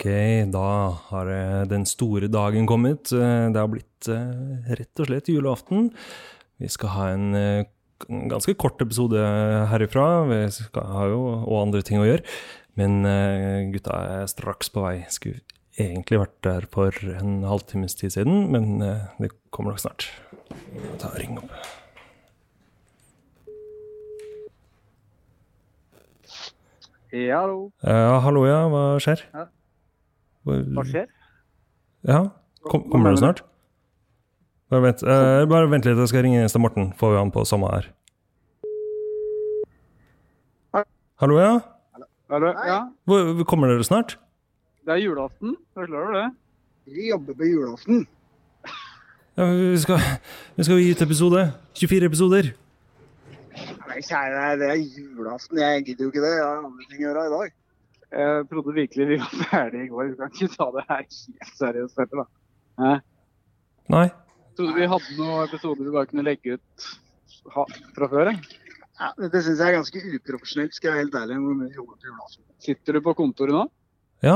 Ok, da har eh, den store dagen kommet. Eh, Det har blitt eh, rett og slett julaften. Vi skal ha en ganske kort episode herifra. Vi skal ha jo og andre ting å gjøre. Men gutta er straks på vei. Skulle egentlig vært der for en halvtimes tid siden, men det kommer nok snart. Ta og Ring opp. Ja, hallo. Ja, hallo, ja. Hva skjer? Ja. Hva skjer? Ja, kom, kommer du snart? Bare vent, eh, bare vent litt, jeg skal ringe Stein Morten. Får vi han på samme her. Hallo, ja? Hallo? Ja, Hvor, kommer dere snart? det er julaften. Er du klar over det? Vi jobber på julaften. Ja, vi, skal, vi skal gi ut episode. 24 episoder. Nei, kjære deg, det er julaften. Jeg gidder jo ikke det. Jeg har andre ting å gjøre i dag. Jeg trodde virkelig vi var ferdige i går. Vi kan ikke ta det her helt seriøst, Petter. da. Hæ? Nei. Trodde vi hadde noen episoder vi bare kunne legge ut ha, fra før. jeg. Ja, dette syns jeg er ganske uprofesjonelt, skal jeg være helt ærlig. Hvor mye jobber du julaften. Sitter du på kontoret nå? Ja.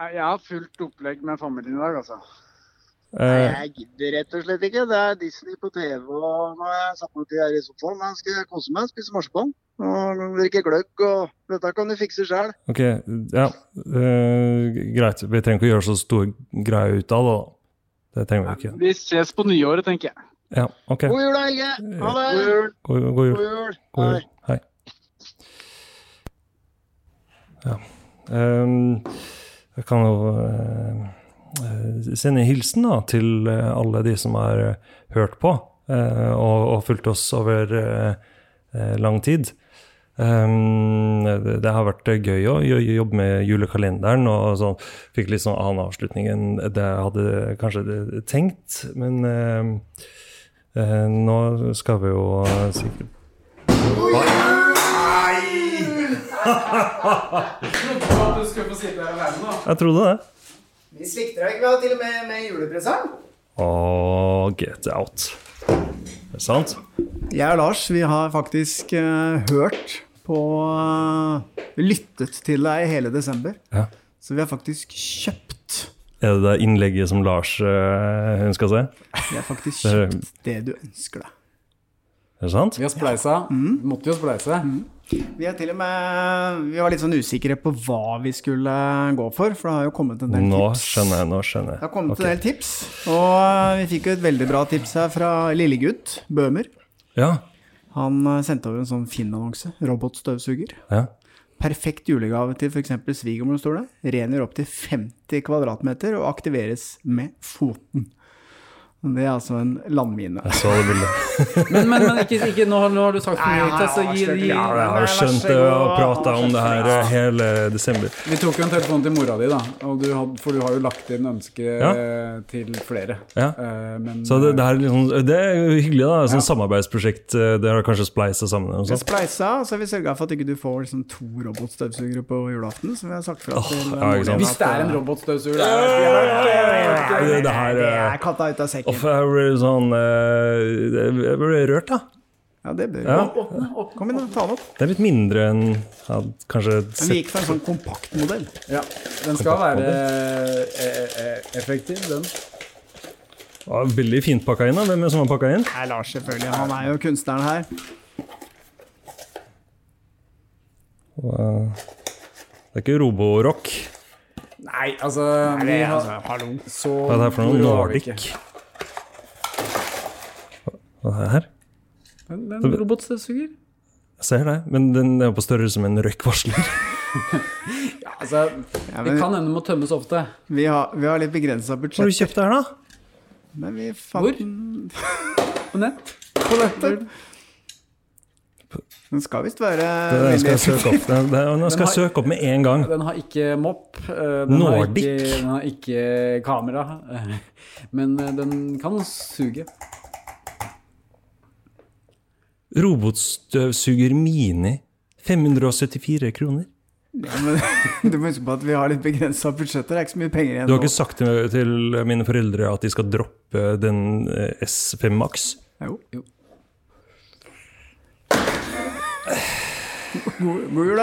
Jeg jeg har fullt opplegg med familien i dag, altså. Nei, Eh, jeg gidder rett og slett ikke. Det er Disney på TV, og nå har jeg satt meg til her i sofaen. Jeg skal kose meg, spise marsipan og drikke gløgg. Og dette kan du fikse sjøl. ok, ja. Uh, greit. Vi trenger ikke å gjøre så stor greie ut av det. da. Det trenger vi ikke. Vi ses på nyåret, tenker jeg. Ja, ok. God jul, da, Helge. Ha det. God jul. God, god God jul. jul. God jul. Hei. Ja. Um, jeg kan jo eh, eh, sende en hilsen da, til eh, alle de som har hørt på uh, og, og fulgt oss over eh, eh, lang tid. Ehm, det, det har vært eh, gøy å jobbe med julekalenderen, og sånn, fikk litt sånn annen avslutning enn det jeg hadde kanskje tenkt. Men eh, eh, nå skal vi jo sikkert Jeg trodde det. Vi svikter deg ikke, vi har til og med med julepresang. Åh, get out. Det er sant? Jeg og Lars, vi har faktisk uh, hørt på eh, Lyttet til deg i hele desember. Ja. Så vi har faktisk kjøpt Er det det innlegget som Lars øh, ønska seg? Vi har faktisk kjøpt det du ønsker deg. Er det sant? Vi har spleisa. Måtte jo spleise. Vi er til og med Vi var litt sånn usikre på hva vi skulle gå for, for det har jo kommet en del Nå tips. skjønner jeg. nå skjønner jeg. Det har kommet okay. en del tips, og eh, vi fikk jo et veldig bra tips her fra Lillegutt Bøhmer. Ja. Han eh, sendte over en sånn Finn-annonse. Robotstøvsuger. ja. Perfekt julegave til f.eks. svigermor, står det. Rengjør opp til 50 kvadratmeter og aktiveres med foten. Det er altså en landmine. Jeg så det bildet. Men, men, men ikke, ikke nå, har, nå har du sagt for mye. jeg har Så gi, gi. Ja, jeg har skjønt det og prata om det her eh, hele desember. Vi tok jo en telefon til mora di, da. Og du had, for du har jo lagt inn ønske Ja. eh, til flere. Ja. Eh, men Så det, det, er liksom, det er jo hyggelig, da. Sånn samarbeidsprosjekt. Det har kanskje spleisa sammen? Vi spleisa, og så har vi sørga for at ikke du får liksom to robotstøvsugere på julaften. Som vi har sagt fra oh, til ja. Hvis det er en robotstøvsuger det er- Det, eh, er katta ut av sekken. Uff, jeg ble sånn eh, Jeg ble rørt, da. Ja, det bør Ja. vi. Kom inn, da. Ta den opp. Det er litt mindre enn jeg hadde kanskje Men vi gikk for en sånn kompaktmodell. Ja, den skal være eh, eh, effektiv, den. Ja, Veldig fint pakka inn. da Hvem er det som har pakka inn? Det er Lars, selvfølgelig. Han er jo kunstneren her. Og, eh, Det er ikke Roborock. Nei, altså, Nei, det er altså, hallo. Så Hva er det her for noe? Nordic? Ikke. Hva er det her? Er en robotstøvsuger. Jeg ser det, men den er på størrelse med en røykvarsler. Ja, altså, Ja, det men kan hende den må tømmes ofte. vi, har, vi har litt begrensa Hvor har du kjøpt det her, da? Nei, vi fant Hvor? På nett. på nettet. Den skal visst være Det skal jeg søke opp. Den, den, den skal jeg har- søke opp med en gang. Den har ikke mopp. eh, Den har Nordic. ikke, den har ikke kamera. Men eh, den kan suge. Robotstøvsuger Mini. 574 kroner. Ja, men du må huske på at vi har litt begrensa budsjetter. Det er ikke så mye penger igjen Du har ikke sagt til, til mine foreldre at de skal droppe den eh, S5 Max? Jo. Jo. God god jul,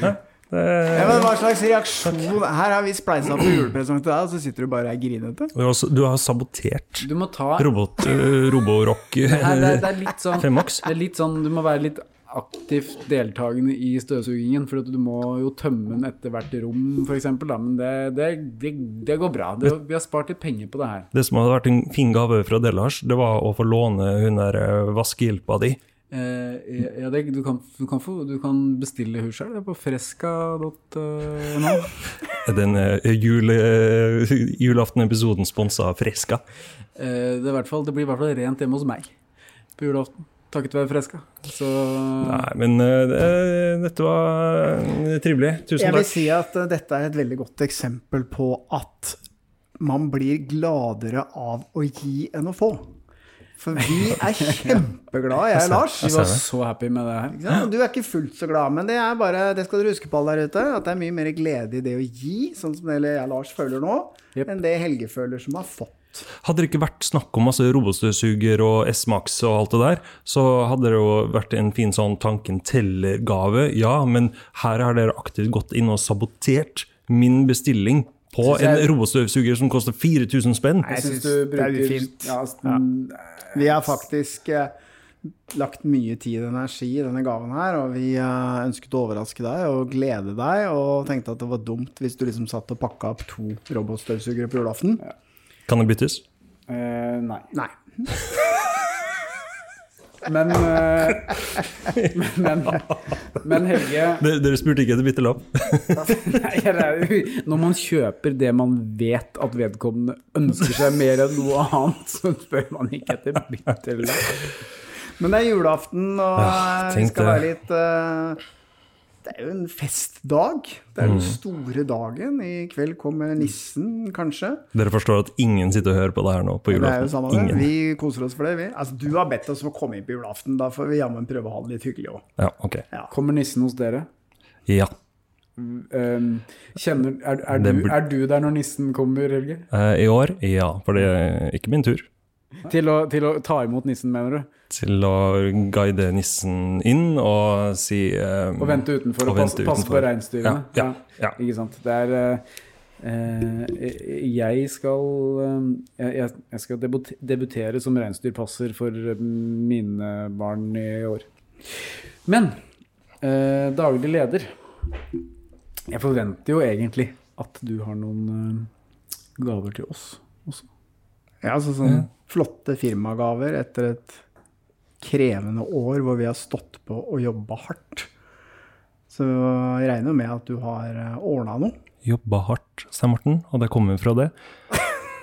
da. Ja, men hva slags reaksjon Her har vi spleisa på julepresang til deg, og så sitter du bare og er grinete. du, har, du har sabotert Du må ta robot, uh, Roborock det, det, det er litt sånn 5 Det er litt sånn, Du må være litt aktivt deltakende i støvsugingen. For at du må jo tømme den etter hvert rom, f.eks. Men det, det, det, det går bra. Det, vi har spart litt penger på det her. Det som hadde vært en fin gave fra deg, Lars, det var å få låne hun der eh, vaskehjelpa di. Eh, ja, det, du, kan, du, kan få, du kan bestille hus er på freska.no. Er den uh, jule, uh, julaften-episoden sponsa av Fresca? Eh, det, er fall, det blir i hvert fall rent hjemme hos meg på julaften. Takket være Freska. Så Nei, men eh, det- dette var eh, trivelig. Tusen takk. Jeg vil takk. si at eh, dette er et veldig godt eksempel på at man blir gladere av å gi enn å få. For vi er kjempeglade, jeg og Lars. vi var så happy med det her. Du er ikke fullt så glad, men det er bare, det skal dere huske på alle der ute, at det er mye mer glede i det å gi, sånn som det jeg og Lars føler nå, yep. enn det Helge føler som har fått. Hadde det ikke vært snakk om masse robotstøvsuger og S-Max og alt det der, så hadde det jo vært en fin sånn tanken teller-gave, ja, men her har dere aktivt gått inn og sabotert min bestilling på jeg- en robotstøvsuger som koster 4000 spenn. Jeg Jeg syns synes bruker det er fint. ja, Ja. Vi har faktisk eh, lagt mye tid og energi i denne gaven her, og vi eh, ønsket å overraske deg og glede deg, og tenkte at det var dumt hvis du liksom satt og pakka opp to robotstøvsugere på julaften. Kan det byttes? eh, Nei. Nei. Men, eh, men, men Helge Dere, spurte ikke etter? Nei, er jo- Når man kjøper det man vet at vedkommende ønsker seg mer enn noe annet, så spør man ikke etter byttelapp. Men det er julaften, og vi skal være litt eh, Det er jo en festdag. Det er den store dagen. I kveld kommer nissen, kanskje. Dere forstår at ingen sitter og hører på det her nå på Det er jo julaften? det. Vi koser oss for det, vi. Altså, du har bedt oss om å komme inn på julaften. Da får vi jammen prøve å ha det litt hyggelig òg. Ja, ok. Kommer nissen hos dere? Ja. Um, kjenner, er, er, du, er du der når nissen kommer, Helge? Eh, I år, ja. For det er ikke min tur. Til å, til å ta imot nissen, mener du? Til å guide nissen inn og si um, Og vente utenfor og, og passe, passe på reinsdyrene? Ja, ja, ja. Ikke sant. Det er eh, eh, Jeg skal eh, jeg, jeg- skal debut, debutere som reinsdyrpasser for mine barn i år. Men eh, daglig leder Jeg forventer jo egentlig at du har noen gaver til oss også. Ja, altså sånne flotte firmagaver etter et krevende år hvor vi har stått på og jobba hardt. Så jeg regner med at du har ordna noe. Jobba hardt, sa Morten, og det kommer fra det.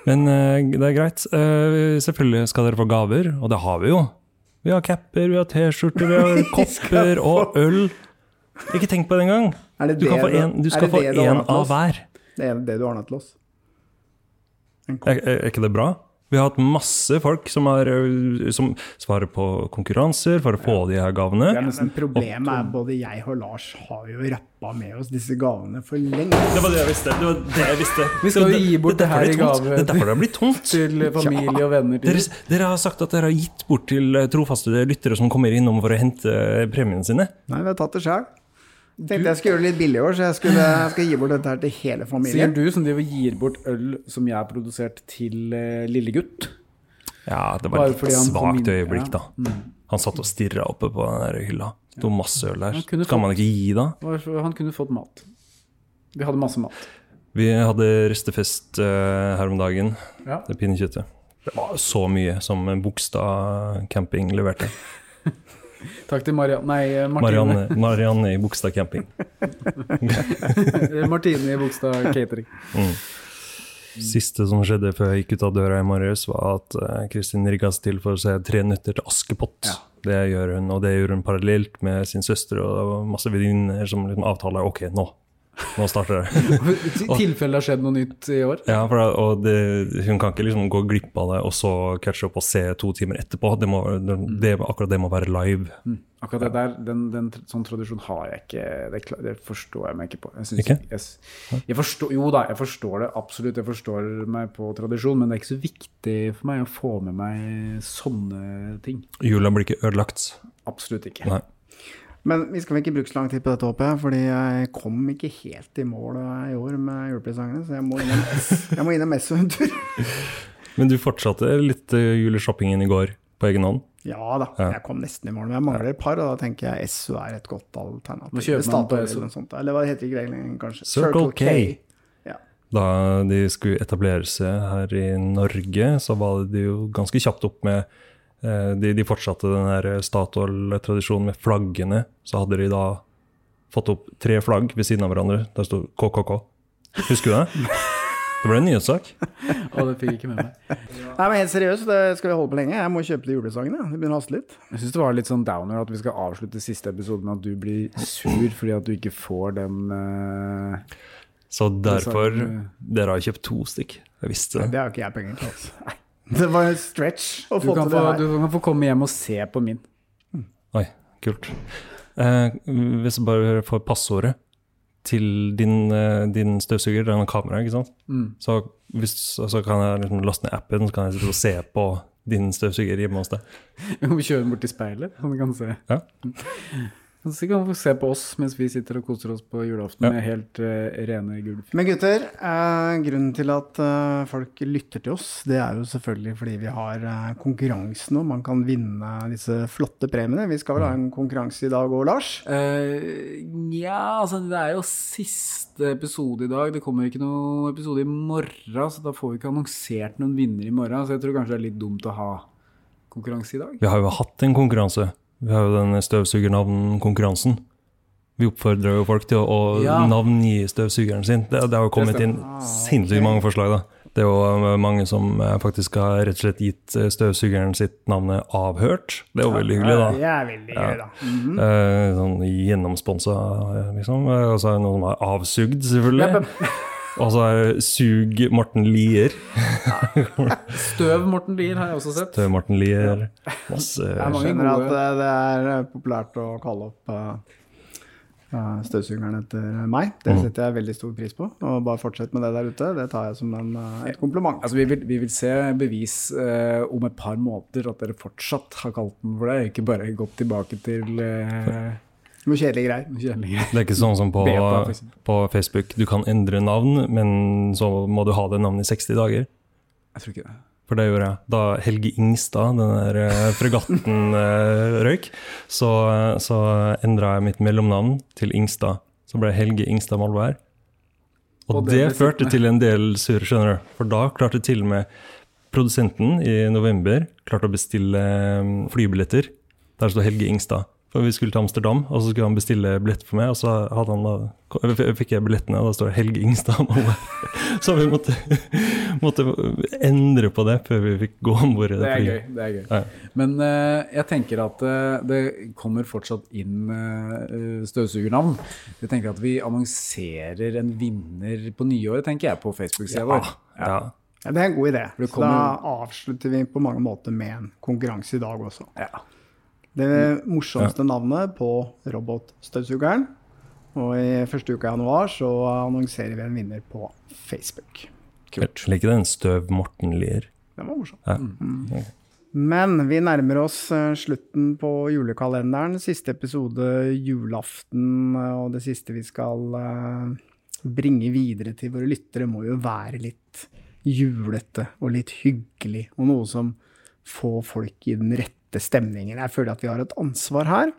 Men eh, det er greit. Eh, selvfølgelig skal dere få gaver, og det har vi jo. Vi har capper, vi har T-skjorter, vi har kopper og øl. Ikke tenk på det engang. Du, kan få en, du skal få én av hver. Det er det du ordna til oss. Er er ikke det bra? Vi har hatt masse folk som, er, som svarer på konkurranser for å få de her gavene. Ja, men problemet er både jeg og Lars har jo rappa med oss disse gavene for lenge. Det var det jeg visste. Det var det jeg visste. Vi skal jo gi bort det det er her i gave Det er derfor det har blitt tomt. til familie og venner. Dere, dere har sagt at dere har gitt bort til eh, trofaste lyttere som kommer innom for å hente premiene sine. Nei, vi har tatt det sjøl. Tenkte jeg skulle gjøre det litt billig i år, så jeg, skulle, jeg skal gi bort dette her til hele familien. Sier du som driver og gir bort øl som jeg har produsert til uh, lille gutt? Ja, det var et svakt øyeblikk, da. ja. Mm. Han satt og stirra oppe på den der hylla. Det sto masse øl der. Han fått, man ikke gi, da? Han kunne fått mat. Vi hadde masse mat. Vi hadde ristefest uh, her om dagen. Ja. Det pinnekjøttet. Det var så mye som Bogstad camping leverte. Takk til Marianne Nei, Martine. Marianne, Marianne i Bogstad camping. Martine i Bogstad catering. Mm. Siste som skjedde før jeg gikk ut av døra i morges, var at eh, Kristin rigga seg til for å se Tre nøtter til Askepott. Det gjør hun, og det gjør hun parallelt med sin søster og masse venninner som liksom avtaler ok, nå. Nå starter det. I tilfelle det har skjedd noe nytt i år. Ja, det- og det, Hun kan ikke liksom gå glipp av det og så catche opp og se to timer etterpå. Det må, det, det, akkurat det må være live. Mm. Akkurat det der, den, den sånn tradisjon har jeg ikke Det, det forstår jeg meg ikke på. Jeg Ikke? Jeg, jeg forstår, jo da, jeg forstår det absolutt. Jeg forstår meg på tradisjon, men det er ikke så viktig for meg å få med meg sånne ting. Jula blir ikke ødelagt. Absolutt ikke. Nei. Men vi skal ikke bruke så lang tid på dette, håper jeg, fordi jeg kom ikke helt i mål eh, i år med julepresangene, så jeg må innom, jeg må innom Esso en tur. Men du fortsatte litt uh, juleshoppingen i går på egen hånd? Ja da, Ja. jeg kom nesten i mål, men jeg mangler et par, og da tenker jeg Esso er et godt alternativ. Hva kjøper man på Esso? eller sånt, Eller hva heter ikke det kanskje? Circle K. Ja. Da de skulle etablere seg her i Norge, så var det jo ganske kjapt opp med eh, de, de fortsatte den Statoil-tradisjonen med flaggene. Så hadde de da fått opp tre flagg ved siden av hverandre. Der sto KKK. Husker du det? Det ble en nyhetssak. Og det fikk jeg ikke med meg. Nei, men helt seriøst, det skal vi holde på lenge. Jeg må kjøpe de julesangene. Det begynner å haste litt. Jeg syns det var litt sånn downer at vi skal avslutte siste episode med at du blir sur fordi at du ikke får den uh, Så derfor den Dere har kjøpt to stykk. Jeg visste det. det har ikke jeg penger til. Altså. Det var en stretch å du, få kan til få, det her. du kan få komme hjem og se på min. Oi, kult. Eh, hvis du bare får passordet til din, eh, din støvsuger, det er noe kamera, ikke sant? Mm. Så, hvis, så kan jeg liksom laste ned appen, så kan jeg sitte og se på din støvsuger hjemme hos deg. Vi må kjøre den bort til speilet, så du kan se. Ja. Så kan du se på oss mens vi sitter og koser oss på julaften Ja. med helt uh, rene gulv. Men gutter, uh, grunnen til at uh, folk lytter til oss, det er jo selvfølgelig fordi vi har konkurranse nå. Man kan vinne disse flotte premiene. Vi skal vel ha en konkurranse i dag òg, Lars? Eh, Nja, altså det er jo siste episode i dag. Det kommer ikke noen episode i morgen, så da får vi ikke annonsert noen vinner i morgen. Så jeg tror kanskje det er litt dumt å ha konkurranse i dag. Vi har jo hatt en konkurranse. Vi har jo den støvsugernavnkonkurransen. Vi oppfordrer jo folk til å, å Ja. navngi støvsugeren sin. Det, det har jo kommet inn stemmer. sinnssykt mange forslag, da. Det er jo eh, mange som eh, faktisk har rett og slett gitt eh, støvsugeren sitt navnet Avhørt. Det er jo veldig hyggelig, da. Det er veldig gøy, da. Mhm. Eh, sånn gjennomsponsa, liksom. Og så er det noen som har avsugd, selvfølgelig. Og så Sug Morten Lier. Støv Morten Lier har jeg også sett. Støv Morten Lier. Masse er Skjønner at eh, det er eh, populært å kalle opp eh, støvsugeren etter meg. Det Mm. setter jeg veldig stor pris på. Og bare fortsett med det der ute. Det tar jeg som en, et kompliment. Altså, vi, vil, vi vil se bevis eh, om et par måneder at dere fortsatt har kalt den for det, ikke bare gått tilbake til uh, Noe kjedelige greier. kjedelige Det er ikke sånn som på, Beta, på Facebook. Du kan endre navn, men så må du ha det navnet i 60 dager. Jeg tror ikke det. For det gjorde jeg. Da Helge Ingstad, den der eh, fregatten, eh, røyk, så, så endra jeg mitt mellomnavn til Ingstad. Så ble Helge Ingstad Malvær. Og, Og det, det førte til en del surr, skjønner du. For da klarte til og med produsenten i november klarte å bestille eh, flybilletter. Der står Helge Ingstad. For vi skulle til Amsterdam, og så skulle han bestille billett for meg. Og så hadde han da, fikk jeg billettene, og da står det Helge Ingstad. Så vi måtte, måtte endre på det før vi fikk gå om bord det Det er gøy. det er gøy. Ja. Men uh, jeg tenker at uh, det kommer fortsatt inn uh, støvsugernavn. Jeg tenker at vi annonserer en vinner på nyåret, tenker jeg, på Facebook-sida vår. Ja. Ja, det er en god idé. Kommer... Så da avslutter vi på mange måter med en konkurranse i dag også. Ja. Det morsomste navnet på robotstøvsugeren. Og i første uka i januar så annonserer vi en vinner på Facebook. Jeg liker den Støv Morten Lier. Den var morsom. Ja. Mm. Men vi nærmer oss eh, slutten på julekalenderen. Siste episode julaften, eh, og det siste vi skal eh, bringe videre til våre lyttere, må jo være litt julete og litt hyggelig, og noe som får folk i den rette stemningen. Jeg føler at vi har et ansvar her.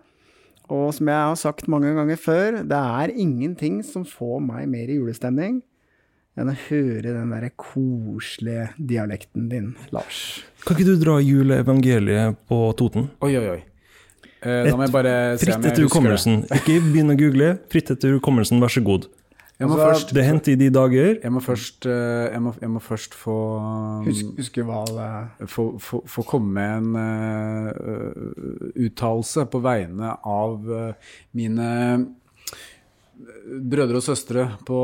Og som jeg har sagt mange ganger før, det er ingenting som får meg mer i julestemning enn å høre den derre koselige dialekten din, Lars. Kan ikke du dra juleevangeliet på Toten? Oi, oi, oi. Eh, da må jeg bare se om jeg husker det. Fritt etter hukommelsen. Ikke begynn å google. Fritt etter hukommelsen, vær så god. Jeg må Altså, først, Det hendte i de dager. jeg må først, eh, jeg må, jeg må først få Husk, Huske hva det få, få, få komme med en uh, uttalelse på vegne av uh, mine brødre og søstre på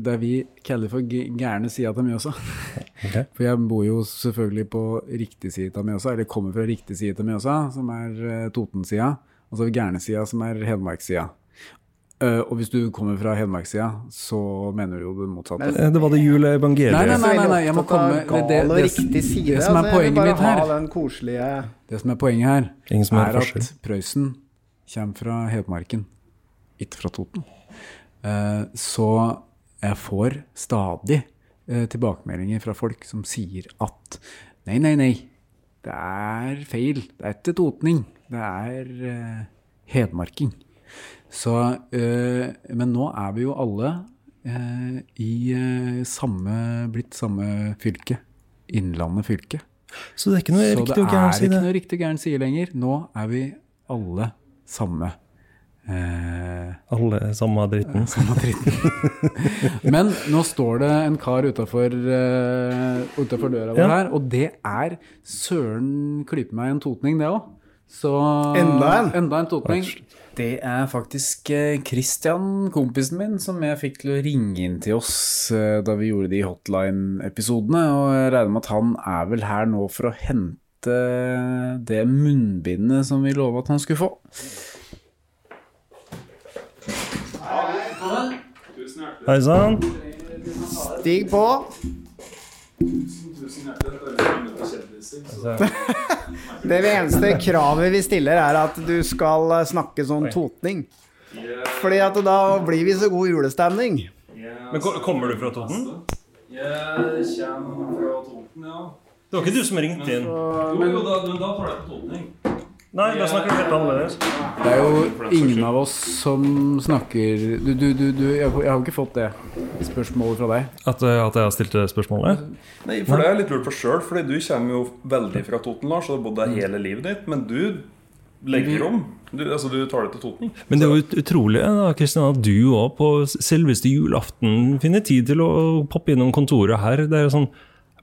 det vi kaller for gærne sida av Mjøsa. Okay. For jeg bor jo selvfølgelig på riktig side av Mjøsa, eller kommer fra riktig side av Mjøsa, som er uh, Toten-sida, og så har gærne-sida, som er Hedmark-sida. Eh, og hvis du kommer fra Hedmark-sida, så mener du jo det motsatte. Eh, Det var det juleevangeliet. Nei, nei, nei, nei, nei, jeg må komme det- det, det- riktig det som er altså, poenget mitt her. Det som er poenget her, er er at Prøysen kommer fra Hedmarken, ikke fra Toten. Uh, så jeg får stadig uh, tilbakemeldinger fra folk som sier at nei, nei, nei, det er feil. Det er ikke totning. Det er hedmarking. Så, eh, men nå er vi jo alle eh, i eh, samme, blitt samme fylke. Innlandet fylke. Så det er ikke noe Så riktig og gæren det er side. ikke noe riktig og gæren side lenger. Nå er vi alle samme. Eh, Alle samme dritten. samme dritten. Men nå står det en kar utafor døra vår Ja. her, og det er søren klype meg en totning, det òg. Så Enda en? Enda en totning. Det er faktisk Kristian, Christian, kompisen min, som jeg fikk til å ringe inn til oss eh, da vi gjorde de hotline-episodene. Og jeg regner med at han er vel her nå for å hente det munnbindet som vi lova at han skulle få. Hei sann. Stig på. Det eneste kravet vi stiller, er at du skal eh, snakke sånn totning. Fordi at da blir vi så god julestemning. Men kommer du fra Toten? Jeg kommer fra Toten, ja. Det var ikke du som ringte inn. Jo, jo, da, men da tar jeg på totning. Nei, da snakker du helt annerledes. Det er jo ingen av oss som snakker Du, du, du, du jeg, har jo ikke fått det spørsmålet fra deg. At, eh, at jeg har stilt det spørsmålet? Nei, for det er litt lurt på sjøl, fordi du kommer jo veldig fra Toten, Lars, og har bodd der hele livet ditt. Men du legger om. Du, altså, du tar det til Toten. Men det er jo utrolig da, Kristian, at du òg på selveste julaften finner tid til å poppe innom kontoret her. Det er jo sånn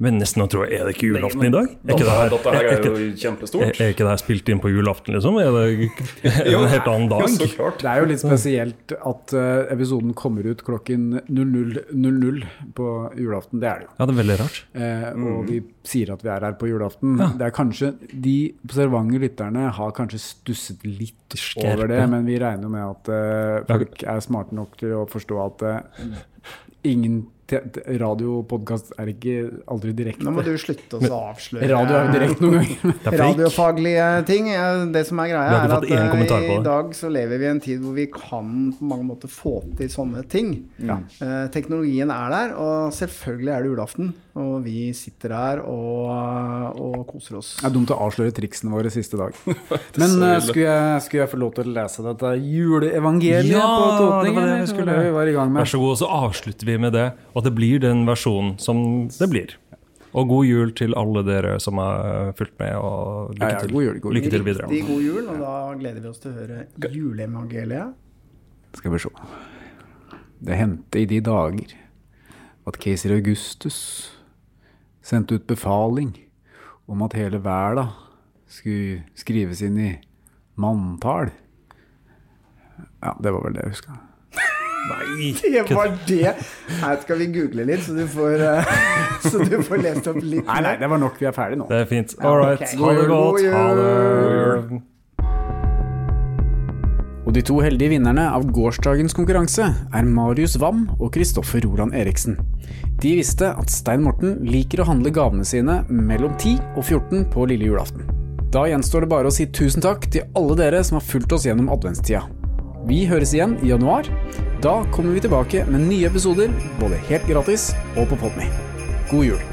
Men nesten å tro Er det ikke julaften i dag? Er ikke det her, er kjempestort. er, er ikke det her spilt inn på julaften, liksom? Er det er det en helt annen dag? Så klart. Det er jo litt spesielt at eh, episoden kommer ut klokken 00.00 på julaften. Det er det jo. Ja, det er veldig rart. Eh, og vi sier at vi er her på julaften. Ja. Det er kanskje, De observante lytterne har kanskje stusset litt Skerpe. over det, men vi regner med at eh, folk er smarte nok til å forstå at eh, ingen radiopodkast er ikke aldri direkte. Nå må du slutte å avsløre Radio er jo direkte noen ganger. Er. Radiofaglige ting. Det som er greia, er at eh, i dag så lever vi i en tid hvor vi kan på mange måter få til sånne ting. Ja. Eh, teknologien er der, og selvfølgelig er det julaften. Og vi sitter her og, og koser oss. Det er dumt å avsløre triksene våre siste dag. Men eh, skulle, jeg, skulle jeg få lov til å lese dette juleevangeliet Ja, på Totning? det var det vi skulle. Det vi var i gang med. Vær så god, så avslutter vi med det, og at det blir den versjonen som det blir. Og god jul til alle dere som har fulgt med, og lykke Ja, ja, til, god jul, god jul. lykke til videre. Riktig god jul, og da gleder vi oss til å høre juleevangeliet. Skal vi se. Det hendte i de dager at keiser Augustus sendte ut befaling om at hele verda skulle skrives inn i manntall. Ja, det var vel det jeg huska. Nei, det var det! Her skal vi google litt, så du får, eh, så du får lest opp litt Nei, nei, det var nok. Vi er ferdige nå. Det er fint. All right. Ha det godt. Ha det. Og de to heldige vinnerne av gårsdagens konkurranse er Marius Wam og Kristoffer Roland Eriksen. De visste at Stein Morten liker å handle gavene sine mellom 10 og 14 på lille julaften. Da gjenstår det bare å si tusen takk til alle dere som har fulgt oss gjennom adventstida. Vi høres igjen i januar. Da kommer vi tilbake med nye episoder, både helt gratis og på Podme. God jul.